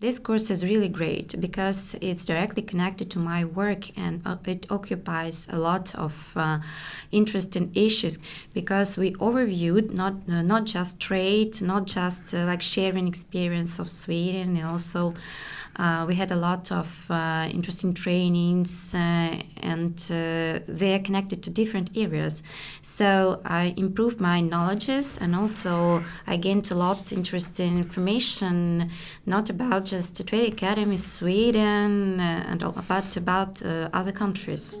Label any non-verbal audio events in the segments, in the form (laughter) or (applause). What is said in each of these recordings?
This course is really great because it's directly connected to my work and uh, it occupies a lot of uh, interesting issues because we overviewed not uh, not just trade, not just uh, like sharing experience of Sweden, and also uh, we had a lot of uh, interesting trainings and they are connected to different areas. So I improved my knowledges and also I gained a lot interesting information, not about just the Trade Academy Sweden uh, and all, but about uh, other countries.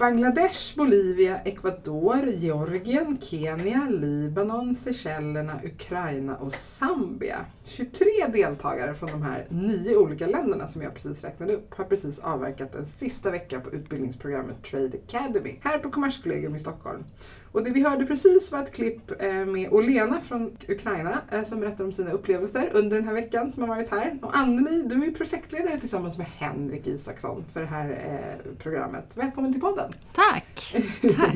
Bangladesh, Bolivia, Ecuador, Georgien, Kenya, Libanon, Seychellerna, Ukraina och Zambia. 23 deltagare från de här nio olika länderna som jag precis räknade upp har precis avverkat en sista vecka på utbildningsprogrammet Trade Academy här på Kommerskollegium i Stockholm. Och det vi hörde precis var ett klipp eh, med Olena från Ukraina eh, som berättar om sina upplevelser under den här veckan som har varit här. Och Anneli, du är projektledare tillsammans med Henrik Isaksson för det här eh, programmet. Välkommen till podden! Tack! (laughs) Tack.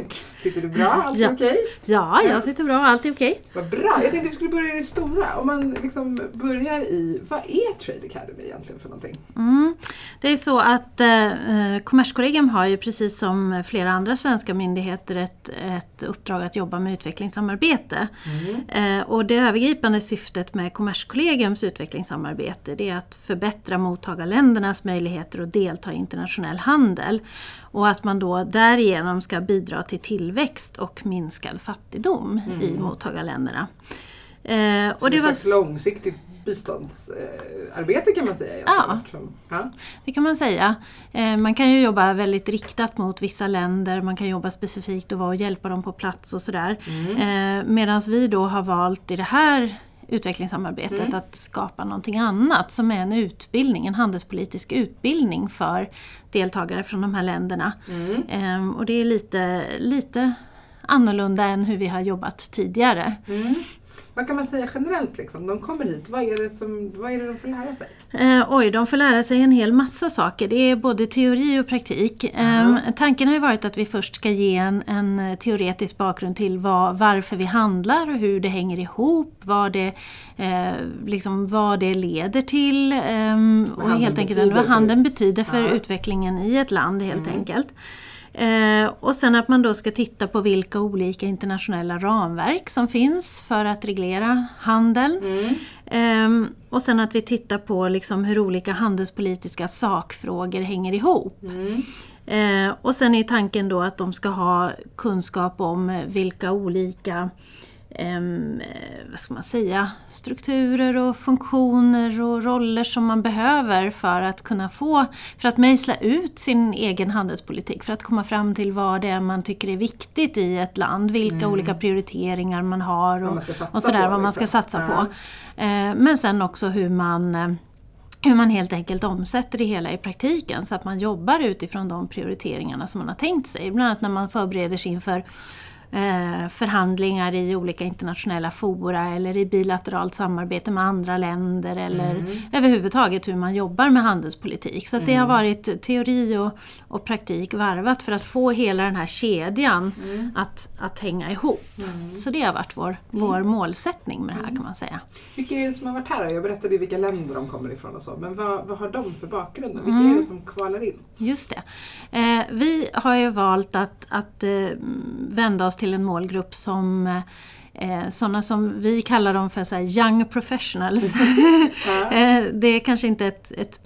Du bra? (laughs) Allt ja. okej? Okay? Ja, jag sitter bra. Allt är okej. Okay. Vad bra! Jag tänkte vi skulle börja i det stora. Om man liksom börjar i, vad är Trade Academy egentligen för någonting? Mm. Det är så att eh, Kommerskollegium har ju precis som flera andra svenska myndigheter ett, ett uppdrag att jobba med utvecklingssamarbete. Mm. Eh, och det övergripande syftet med Kommerskollegiums utvecklingssamarbete det är att förbättra mottagarländernas möjligheter att delta i internationell handel. Och att man då därigenom ska bidra till tillväxt och minskad fattigdom mm. i mottagarländerna. Eh, och det var långsiktigt biståndsarbete kan man säga. Ja, ja, det kan man säga. Eh, man kan ju jobba väldigt riktat mot vissa länder, man kan jobba specifikt och vara och hjälpa dem på plats och sådär. Mm. Eh, Medan vi då har valt i det här utvecklingssamarbetet mm. att skapa någonting annat som är en utbildning, en handelspolitisk utbildning för deltagare från de här länderna. Mm. Ehm, och det är lite, lite annorlunda än hur vi har jobbat tidigare. Mm. Vad kan man säga generellt? Liksom? De kommer hit, vad är, det som, vad är det de får lära sig? Eh, oj, de får lära sig en hel massa saker. Det är både teori och praktik. Eh, tanken har ju varit att vi först ska ge en, en teoretisk bakgrund till vad, varför vi handlar och hur det hänger ihop, vad det, eh, liksom, vad det leder till eh, och helt enkelt vad handeln betyder för Aha. utvecklingen i ett land helt mm. enkelt. Eh, och sen att man då ska titta på vilka olika internationella ramverk som finns för att reglera handeln. Mm. Eh, och sen att vi tittar på liksom hur olika handelspolitiska sakfrågor hänger ihop. Mm. Eh, och sen är tanken då att de ska ha kunskap om vilka olika eh, vad ska man säga, strukturer och funktioner och roller som man behöver för att kunna få, för att mejsla ut sin egen handelspolitik, för att komma fram till vad det är man tycker är viktigt i ett land, vilka mm. olika prioriteringar man har och, och sådär, på, vad man ska liksom. satsa på. Eh, men sen också hur man eh, hur man helt enkelt omsätter det hela i praktiken så att man jobbar utifrån de prioriteringarna som man har tänkt sig. Bland annat när man förbereder sig inför förhandlingar i olika internationella fora eller i bilateralt samarbete med andra länder eller mm. överhuvudtaget hur man jobbar med handelspolitik. Så mm. det har mm. varit teori och, och, praktik varvat för att få hela den här kedjan mm. att, att hänga ihop. Mm. Så det har varit vår, vår målsättning med det här kan man säga. Vilka är det som har varit här? Jag berättade ju vilka länder de kommer ifrån och så, men vad, vad har de för bakgrund? Vilka är det som kvalar in? Just det. Eh, vi har ju valt att, att eh, vända oss till en målgrupp som eh, sådana som vi kallar dem för så young professionals. (laughs) eh, det är kanske inte ett, ett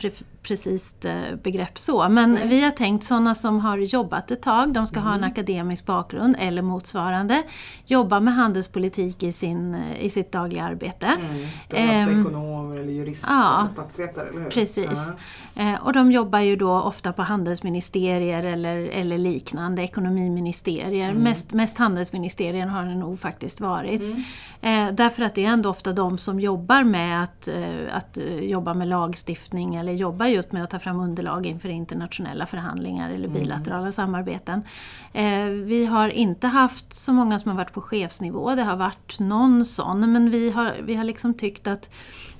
precist eh, begrepp så. Men Nej. vi har tänkt sådana som har jobbat ett tag, de ska ha Mm. en akademisk bakgrund eller motsvarande. Jobba med handelspolitik i, sin, eh, i sitt dagliga arbete. Mm. De är ofta Ehm, ekonomer eller jurister ja, eller statsvetare, eller hur? precis. Eh, och de jobbar ju då ofta på handelsministerier eller, eller liknande, ekonomiministerier. Mm. Mest, mest handelsministerier har det nog faktiskt varit. Mm. Eh, därför att det är ändå ofta de som jobbar med att, att jobba med lagstiftning eller jobbar just med att ta fram underlag inför internationella förhandlingar eller Mm. bilaterala samarbeten. Eh, vi har inte haft så många som har varit på chefsnivå, det har varit någon sån, men vi har, vi har liksom tyckt att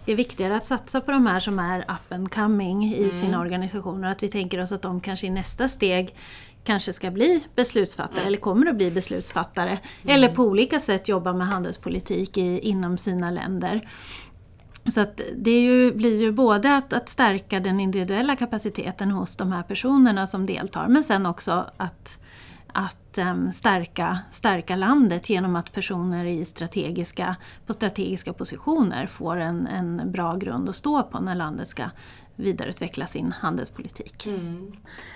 det är viktigare att satsa på de här som är up and coming i Mm. sina organisationer. Att vi tänker oss att de kanske i nästa steg kanske ska bli beslutsfattare Mm. eller kommer att bli beslutsfattare. Eller på olika sätt jobba med handelspolitik i, inom sina länder. Så att det ju, blir ju både att, att stärka den individuella kapaciteten hos de här personerna som deltar men sen också att, att em, stärka, stärka landet genom att personer i strategiska, på strategiska positioner får en, en bra grund att stå på när landet ska vidareutveckla sin handelspolitik. Mm.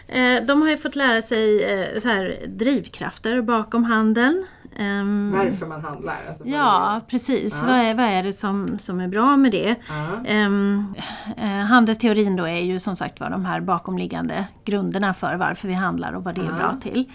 Eh, de har ju fått lära sig eh, så här, drivkrafter bakom handeln. Ehm, Varför man handlar. Alltså Ja, precis. Ja. Vad, är, vad är det som, som är bra med det? är. Ja. Ehm, eh, handelsteorin då är ju som sagt var de här bakomliggande grunderna för varför vi handlar och vad det är Ja. bra till.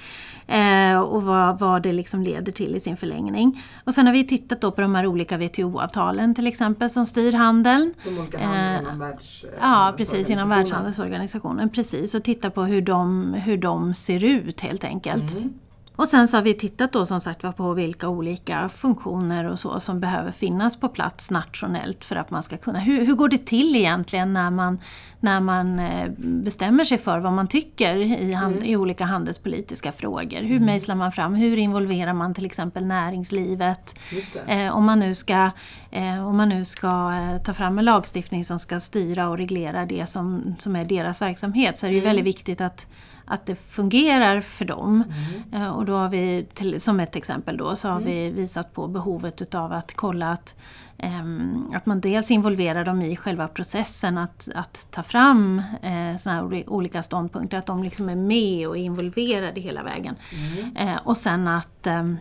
Eh, och vad, vad det liksom leder till i sin förlängning. Och sen har vi tittat då på de här olika WTO-avtalen till exempel som styr handeln. De olika Eh, handlarna inom världs... Ja, precis, inom handelsorganisationen. Världshandelsorganisationen. Precis, och titta på hur de, hur de ser ut helt enkelt. Mm. Och sen så har vi tittat då som sagt på vilka olika funktioner och så som behöver finnas på plats nationellt för att man ska kunna... Hur, hur går det till egentligen när man, när man eh, bestämmer sig för vad man tycker i, hand, i olika handelspolitiska frågor? Hur mejslar man fram? Hur involverar man till exempel näringslivet? Eh, om man nu ska, eh, om man nu ska eh, ta fram en lagstiftning som ska styra och reglera det som, som är deras verksamhet så är det ju Mm. väldigt viktigt att, att det fungerar för dem. Mm. Eh, och då har vi, till, som ett exempel då, så har vi visat på behovet utav att kolla att, ehm, att man dels involverar dem i själva processen att, att ta fram eh, såna här oli- olika ståndpunkter, att de liksom är med och är involverade hela vägen. Mm. Eh, och sen att, ehm,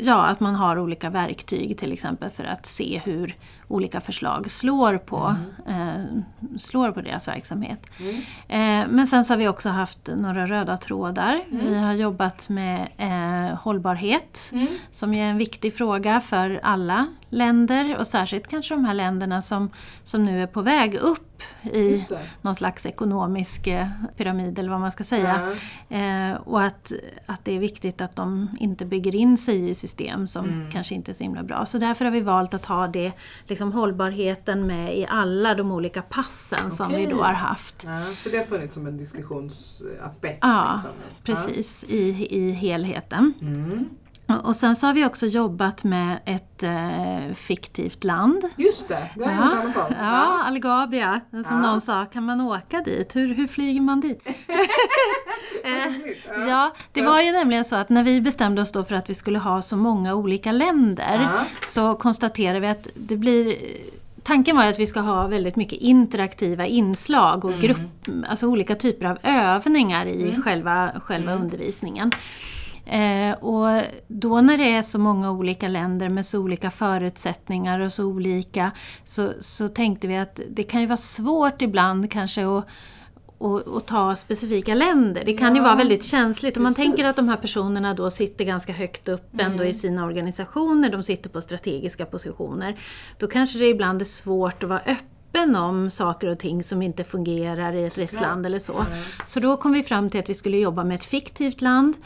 ja, att man har olika verktyg till exempel för att se hur olika förslag slår på, eh, slår på deras verksamhet. Mm. Eh, men sen så har vi också haft några röda trådar. Vi har jobbat med eh, hållbarhet Mm. som är en viktig fråga för alla länder och särskilt kanske de här länderna som, som nu är på väg upp i någon slags ekonomisk eh, pyramid eller vad man ska säga. Ja. Eh, och att, att det är viktigt att de inte bygger in sig i system som Mm. kanske inte är så himla bra. Så därför har vi valt att ha det, liksom hållbarheten med i alla de olika passen som vi då har haft. Ja, så det har funnits som en diskussionsaspekt? Ja, liksom. Precis, i, i helheten. Ja. Mm. Och sen så har vi också jobbat med ett eh, fiktivt land. Just det, det har jag hört ja, Algabia. Som Ja. någon sa, kan man åka dit? Hur, hur flyger man dit? (laughs) Eh. Ja. Det var ju nämligen så att när vi bestämde oss då för att vi skulle ha så många olika länder Ja. så konstaterade vi att det blir Tanken var att vi ska ha väldigt mycket interaktiva inslag och grupp, alltså olika typer av övningar i själva, själva undervisningen. Eh, och då när det är så många olika länder med så olika förutsättningar och så olika så, så tänkte vi att det kan ju vara svårt ibland kanske att och, och ta specifika länder. Det kan ju Ja, vara väldigt känsligt. Om man precis. tänker att de här personerna då sitter ganska högt upp ändå i sina organisationer, de sitter på strategiska positioner. Då kanske det ibland är svårt att vara öppen om saker och ting som inte fungerar i ett visst Ja. land eller så. Så då kom vi fram till att vi skulle jobba med ett fiktivt land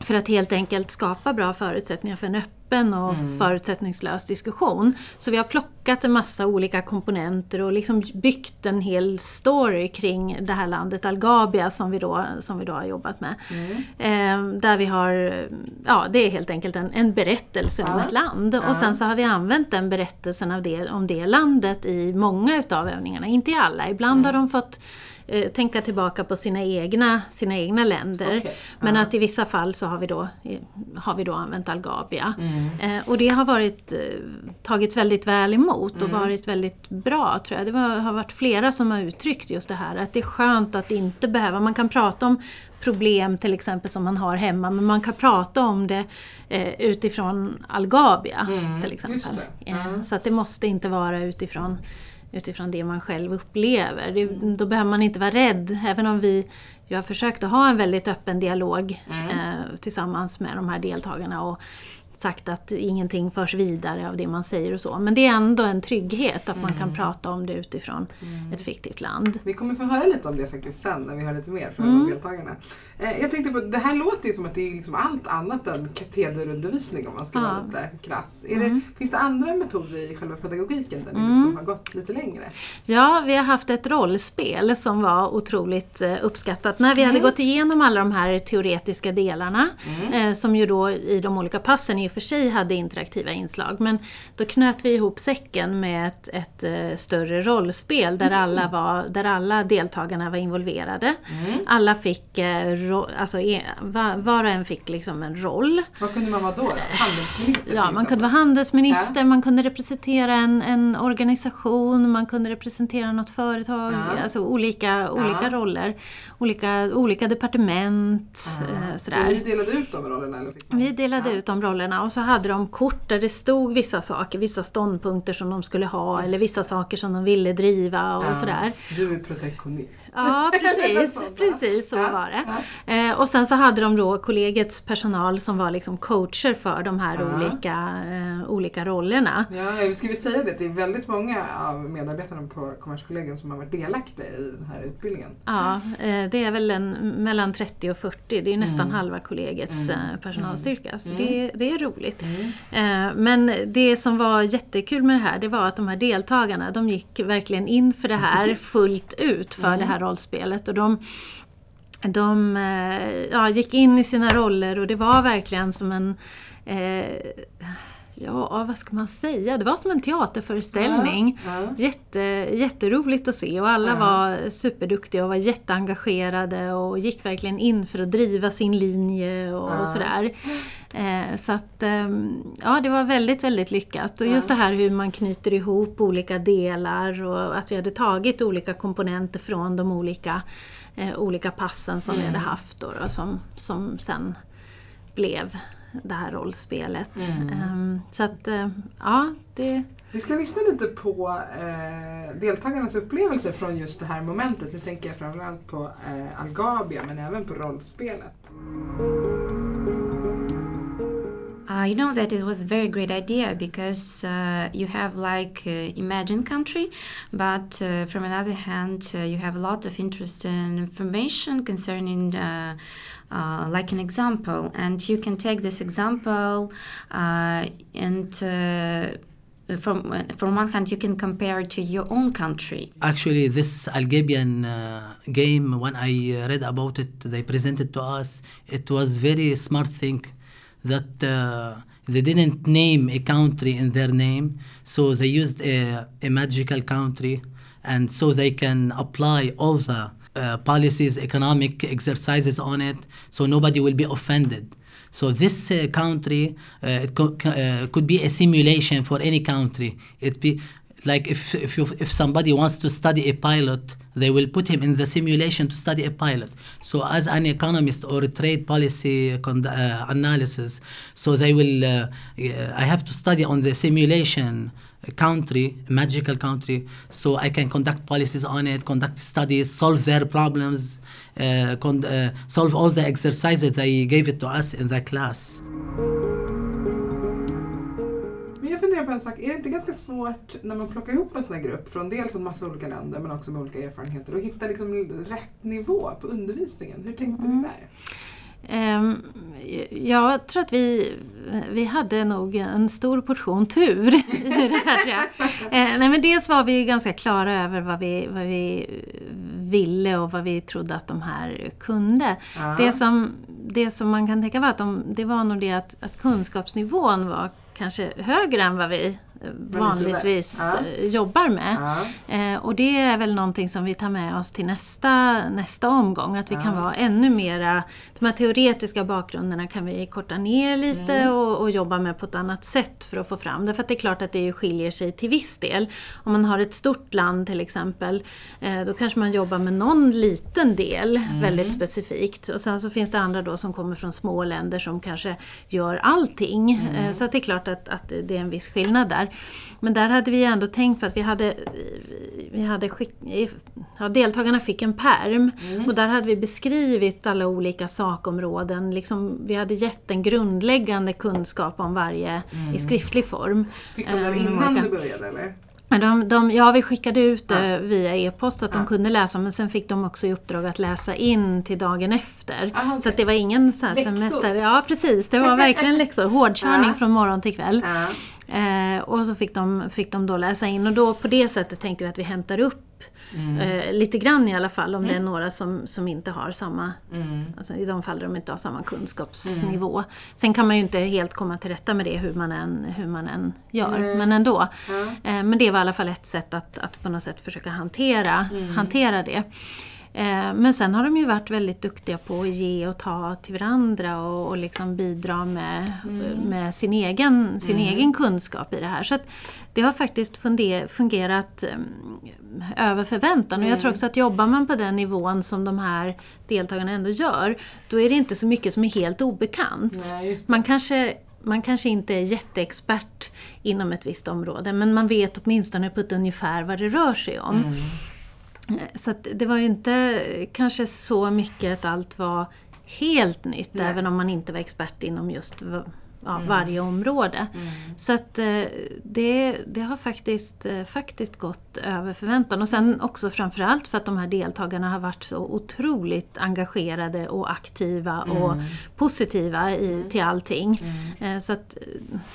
för att helt enkelt skapa bra förutsättningar för en öppen och förutsättningslös diskussion. Så vi har plockat en massa olika komponenter och liksom byggt en hel story kring det här landet Algabia som vi då, som vi då har jobbat med. Eh, där vi har, ja det är helt enkelt en, en berättelse om Ja. ett land. Och sen så har vi använt den berättelsen av det, om det landet i många utav övningarna, inte i alla. Ibland har de fått eh, tänka tillbaka på sina egna, sina egna länder. Okej, Men att i vissa fall så har vi då, eh, har vi då använt Algabia. Mm. Eh, och det har varit, eh, tagits väldigt väl emot Mm. och varit väldigt bra tror jag. Det var, har varit flera som har uttryckt just det här att det är skönt att inte behöva, man kan prata om problem till exempel som man har hemma men man kan prata om det eh, utifrån Algabia Mm, till exempel. Ja. Så att det måste inte vara utifrån utifrån det man själv upplever. Det, då behöver man inte vara rädd, även om vi ju har försökt att ha en väldigt öppen dialog Mm. eh, tillsammans med de här deltagarna och sagt att ingenting förs vidare av det man säger och så. Men det är ändå en trygghet att man kan Mm. prata om det utifrån ett fiktivt land. Vi kommer få höra lite om det faktiskt sen när vi hör lite mer från Mm. deltagarna. Eh, jag tänkte på, det här låter ju som att det är liksom allt annat än katederundervisning om man ska vara Ja. lite krass. Är Mm. det, finns det andra metoder i själva pedagogiken där ni Mm. liksom har gått lite längre? Ja, vi har haft ett rollspel som var otroligt eh, uppskattat. När vi hade Mm. gått igenom alla de här teoretiska delarna, Mm. eh, som ju då i de olika passen i och för sig hade interaktiva inslag, men då knöt vi ihop säcken med ett, ett eh, större rollspel där, alla var, där alla deltagarna var involverade. Mm. Alla fick, eh, alltså, e, va, var och en fick liksom en roll. Vad kunde man vara då? då? Handelsminister Ja, man kunde vara handelsminister, Ja. man kunde representera en, en organisation, man kunde representera något företag, Ja. alltså olika, olika roller. Olika, olika departement, eh, Och sådär. ni delade ut de rollerna? Eller fick man? Vi delade Ja. ut de rollerna och så hade de kort där det stod vissa saker, vissa ståndpunkter som de skulle ha eller vissa saker som de ville driva och Ja. sådär. Du är protektionist. Ja, (laughs) precis, precis så var det. ja. Eh, och sen så hade de då kollegiets personal som var liksom coacher för de här Ja. olika, eh, olika rollerna. Ja, ska vi säga det? Det är väldigt många av medarbetarna på Kommerskollegium som har varit delaktiga i den här utbildningen. Ja, eh, det är väl en, mellan 30 och 40, det är nästan Mm. halva kollegiets Mm. eh, personalstyrka. Så Mm. det, det är roligt. Eh, Men det som var jättekul med det här, det var att de här deltagarna, de gick verkligen in för det här (laughs) fullt ut för Mm. det här rollspelet. Och de, de eh, ja, gick in i sina roller och det var verkligen som en eh, Ja, vad ska man säga? Det var som en teaterföreställning. Ja, ja. Jätte, jätteroligt att se och alla Ja. var superduktiga och var jätteengagerade och gick verkligen in för att driva sin linje och, Ja. och sådär. Eh, så att, ehm, ja det var väldigt, väldigt lyckat. Och just det här hur man knyter ihop olika delar och att vi hade tagit olika komponenter från de olika, eh, olika passen som vi Mm. hade haft då, då, som, som sen blev det här rollspelet. Mm. Ehm, så att, eh, ja, det... Vi ska lyssna lite på eh, deltagarnas upplevelser från just det här momentet. Nu tänker jag framförallt på eh, Algabia men även på rollspelet. Uh, you know that it was a very great idea because uh, you have like uh, imagined country, but uh, from another hand, uh, you have a lot of interesting information concerning uh, uh, like an example, and you can take this example uh, and. Uh, from from one hand, you can compare it to your own country. Actually, this Algabian uh, game, when I uh, read about it, they presented to us. It was very smart thing that uh, they didn't name a country in their name, so they used a, a magical country, and so they can apply all the uh, policies, economic exercises on it, so nobody will be offended. So this uh, country uh, it co- uh, could be a simulation for any country. It be like if if you, if somebody wants to study a pilot, they will put him in the simulation to study a pilot. So as an economist or a trade policy uh, analysis, so they will. Uh, I have to study on the simulation country, magical country, so I can conduct policies on it, conduct studies, solve their problems, uh, uh, solve all the exercises they gave it to us in the class. Funderar på en sak, är det inte ganska svårt när man plockar ihop en sån här grupp från dels en massa olika länder men också med olika erfarenheter att hitta liksom rätt nivå på undervisningen? Hur tänkte Mm. du där? Ehm, jag tror att vi, vi hade nog en stor portion tur (laughs) i det här. Eh, nej, men dels var vi ju ganska klara över vad vi, vad vi ville och vad vi trodde att de här kunde. Ja. Det, som, det som man kan tänka var att de, det var nog det att, att kunskapsnivån var kanske högre än vad vi vanligtvis Ja. eh, jobbar med. Ja. Eh, och det är väl någonting som vi tar med oss till nästa, nästa omgång, att vi kan vara ännu mera, de här teoretiska bakgrunderna kan vi korta ner lite Mm. och, och jobba med på ett annat sätt för att få fram det. För det är klart att det skiljer sig till viss del. Om man har ett stort land till exempel, eh, då kanske man jobbar med någon liten del Mm. väldigt specifikt. Och sen så finns det andra då som kommer från små länder som kanske gör allting. Mm. Så det är klart att, att det är en viss skillnad där. Men där hade vi ändå tänkt på att vi hade, vi hade skick, ja, deltagarna fick en perm Mm. och där hade vi beskrivit alla olika sakområden. Liksom, vi hade gett en grundläggande kunskap om varje i skriftlig form. Fick de det Eh, innan det började eller? Men De, de, ja, vi skickade ut det Ja. via e-post så att Ja. de kunde läsa men sen fick de också i uppdrag att läsa in till dagen efter. Aha, okej. Så det var ingen så här semester. Ja precis, det var verkligen läxor. (laughs) Hårdkörning Ja. från morgon till kväll. Eh, och så fick de, fick de då läsa in och då på det sättet tänkte vi att vi hämtar upp Mm. eh, lite grann i alla fall om det är några som, som inte har samma, Mm. alltså i de fall där de inte har samma kunskapsnivå. Sen kan man ju inte helt komma till rätta med det hur man än, hur man än gör, men ändå. Eh, Men det var i alla fall ett sätt att, att på något sätt försöka hantera, Mm. hantera det. Eh, Men sen har de ju varit väldigt duktiga på att ge och ta till varandra och, och liksom bidra med, Mm. med sin, egen, sin egen kunskap i det här. Så att det har faktiskt fungerat eh, över förväntan. Och jag Mm. tror också att jobbar man på den nivån som de här deltagarna ändå gör, då är det inte så mycket som är helt obekant. Nej. Man kanske, man kanske inte är jätteexpert inom ett visst område men man vet åtminstone på ett ungefär vad det rör sig om. Mm. Eh, Så det var ju inte kanske så mycket att allt var helt nytt Nej. även om man inte var expert inom just ja, varje område. Mm. Så att eh, det, det har faktiskt, eh, faktiskt gått över förväntan. Och sen också framförallt för att de här deltagarna har varit så otroligt engagerade och aktiva och Mm. positiva i, till allting. Mm. Så att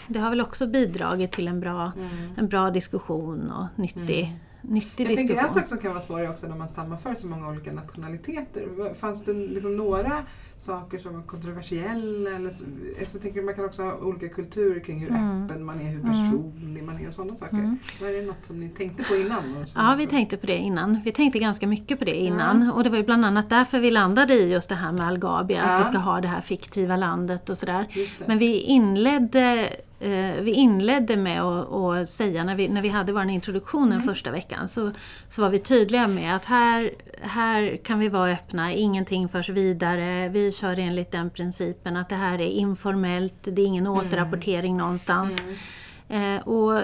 det har väl också bidragit till en bra, Mm. en bra diskussion och nyttig, nyttig Jag tänker en diskussion. sak som kan vara svår är också när man sammanför så många olika nationaliteter. Fanns det liksom några saker som var kontroversiella? Eller så, alltså, jag tänker man kan också ha olika kulturer kring hur Mm. öppen man är, hur Mm. personlig man är och sådana saker. Mm. Var det något som ni tänkte på innan? Ja, vi så- tänkte på det innan. Vi tänkte ganska mycket på det innan. Och det var ju bland annat därför vi landade i just det här med Algabia, Ja. att vi ska ha det här fiktiva landet och sådär. Men vi inledde, vi inledde med att, säga, när vi, när vi hade vår introduktion Mm. den första veckan, så, så var vi tydliga med att här, här kan vi vara öppna, ingenting förs vidare, vi kör enligt den principen att det här är informellt, det är ingen återrapportering någonstans. Mm. Eh, och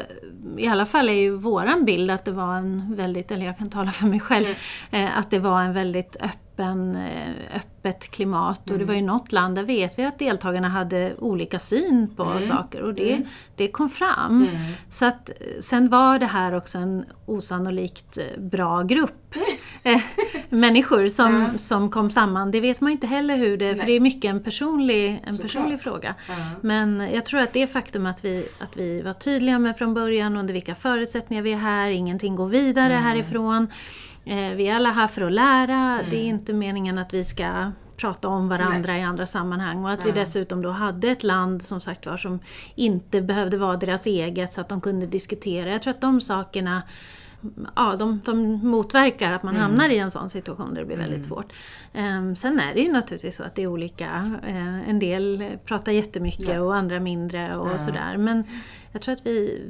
i alla fall är ju våran bild att det var en väldigt, eller jag kan tala för mig själv, eh, att det var en väldigt öppen, eh, öppet klimat. Och det var ju något land där vet vi att deltagarna hade olika syn på Mm. saker och det, Mm. det kom fram. Mm. Så att sen var det här också en osannolikt eh, bra grupp (laughs) eh, människor som, Ja. som kom samman. Det vet man inte heller hur det, för Nej. det är mycket en personlig, en personlig fråga. Ja. Men jag tror att det faktum att vi, att vi var tydliga med från början under vilka förutsättningar vi är här, ingenting går vidare Mm. härifrån. Eh, vi är alla här för att lära, Mm. det är inte meningen att vi ska prata om varandra i andra sammanhang och att vi Nej. dessutom då hade ett land som sagt var som inte behövde vara deras eget så att de kunde diskutera. Jag tror att de sakerna Ja, de, de motverkar att man Mm. hamnar i en sån situation där det blir väldigt svårt. Ehm, sen är det ju naturligtvis så att det är olika. Eh, en del pratar jättemycket Ja. och andra mindre och Ja. sådär. Men jag tror att vi...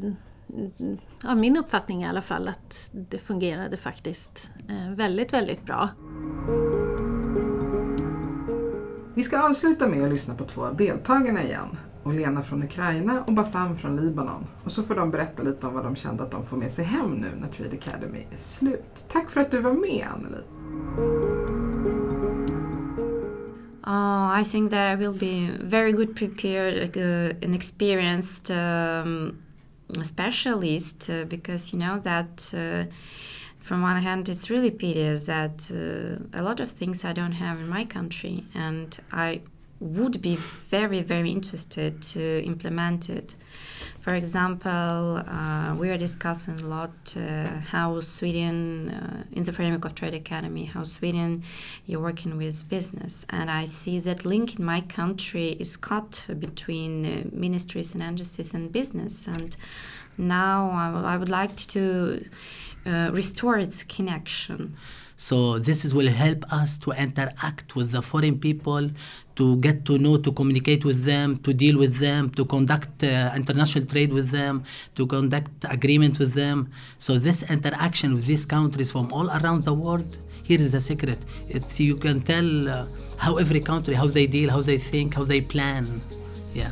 Ja, min uppfattning är i alla fall att det fungerade faktiskt eh, väldigt, väldigt bra. Vi ska avsluta med att lyssna på två av deltagarna igen. Olena från Ukraina och Bassam från Libanon. Och så får de berätta lite om vad de kände att de får med sig hem nu när Trade Academy är slut. Tack för att du var med Anneli. Oh, I think that I will be very good prepared, like uh, an experienced um, specialist, uh, because you know that. Uh, from one hand, it's really piteous that uh, a lot of things I don't have in my country, and I would be very, very interested to implement it. For example, uh, we are discussing a lot uh, how Sweden, uh, in the framework of Trade Academy, how Sweden you're working with business, and I see that link in my country is cut between uh, ministries and agencies and business, and now I, would like to uh, restore its connection. So this is will help us to interact with the foreign people, to get to know, to communicate with them, to deal with them, to conduct uh, international trade with them, to conduct agreement with them. So this interaction with these countries from all around the world, here is the secret. It's you can tell uh, how every country, how they deal, how they think, how they plan. Yeah.